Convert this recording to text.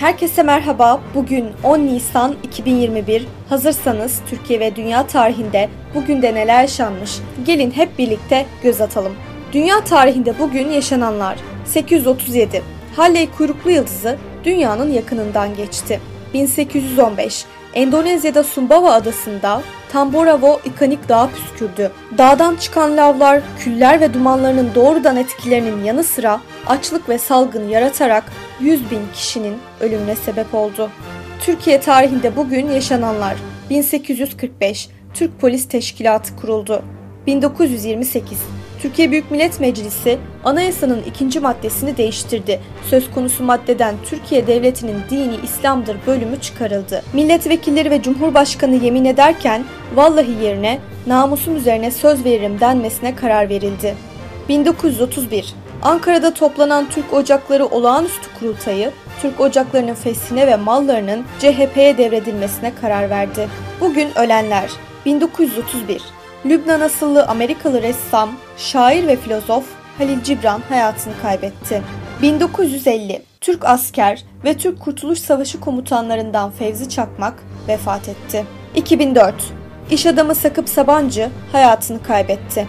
Herkese merhaba. Bugün 10 Nisan 2021. Hazırsanız Türkiye ve dünya tarihinde bugün de neler yaşanmış? Gelin hep birlikte göz atalım. Dünya tarihinde bugün yaşananlar. 837. Halley kuyruklu yıldızı dünyanın yakınından geçti. 1815. Endonezya'da Sumbawa adasında Tamborawo ikonik dağı püskürdü. Dağdan çıkan lavlar, küller ve dumanlarının doğrudan etkilerinin yanı sıra açlık ve salgın yaratarak 100 bin kişinin ölümüne sebep oldu. Türkiye tarihinde bugün yaşananlar 1845 Türk Polis Teşkilatı kuruldu. 1928 Türkiye Büyük Millet Meclisi anayasanın ikinci maddesini değiştirdi. Söz konusu maddeden Türkiye Devleti'nin dini İslam'dır bölümü çıkarıldı. Milletvekilleri ve Cumhurbaşkanı yemin ederken vallahi yerine namusum üzerine söz veririm denmesine karar verildi. 1931 Ankara'da toplanan Türk Ocakları Olağanüstü Kurultayı, Türk Ocaklarının fesine ve mallarının CHP'ye devredilmesine karar verdi. Bugün ölenler 1931 Lübnan asıllı Amerikalı ressam, şair ve filozof Halil Cibran hayatını kaybetti. 1950 Türk asker ve Türk Kurtuluş Savaşı komutanlarından Fevzi Çakmak vefat etti. 2004 İş adamı Sakıp Sabancı hayatını kaybetti.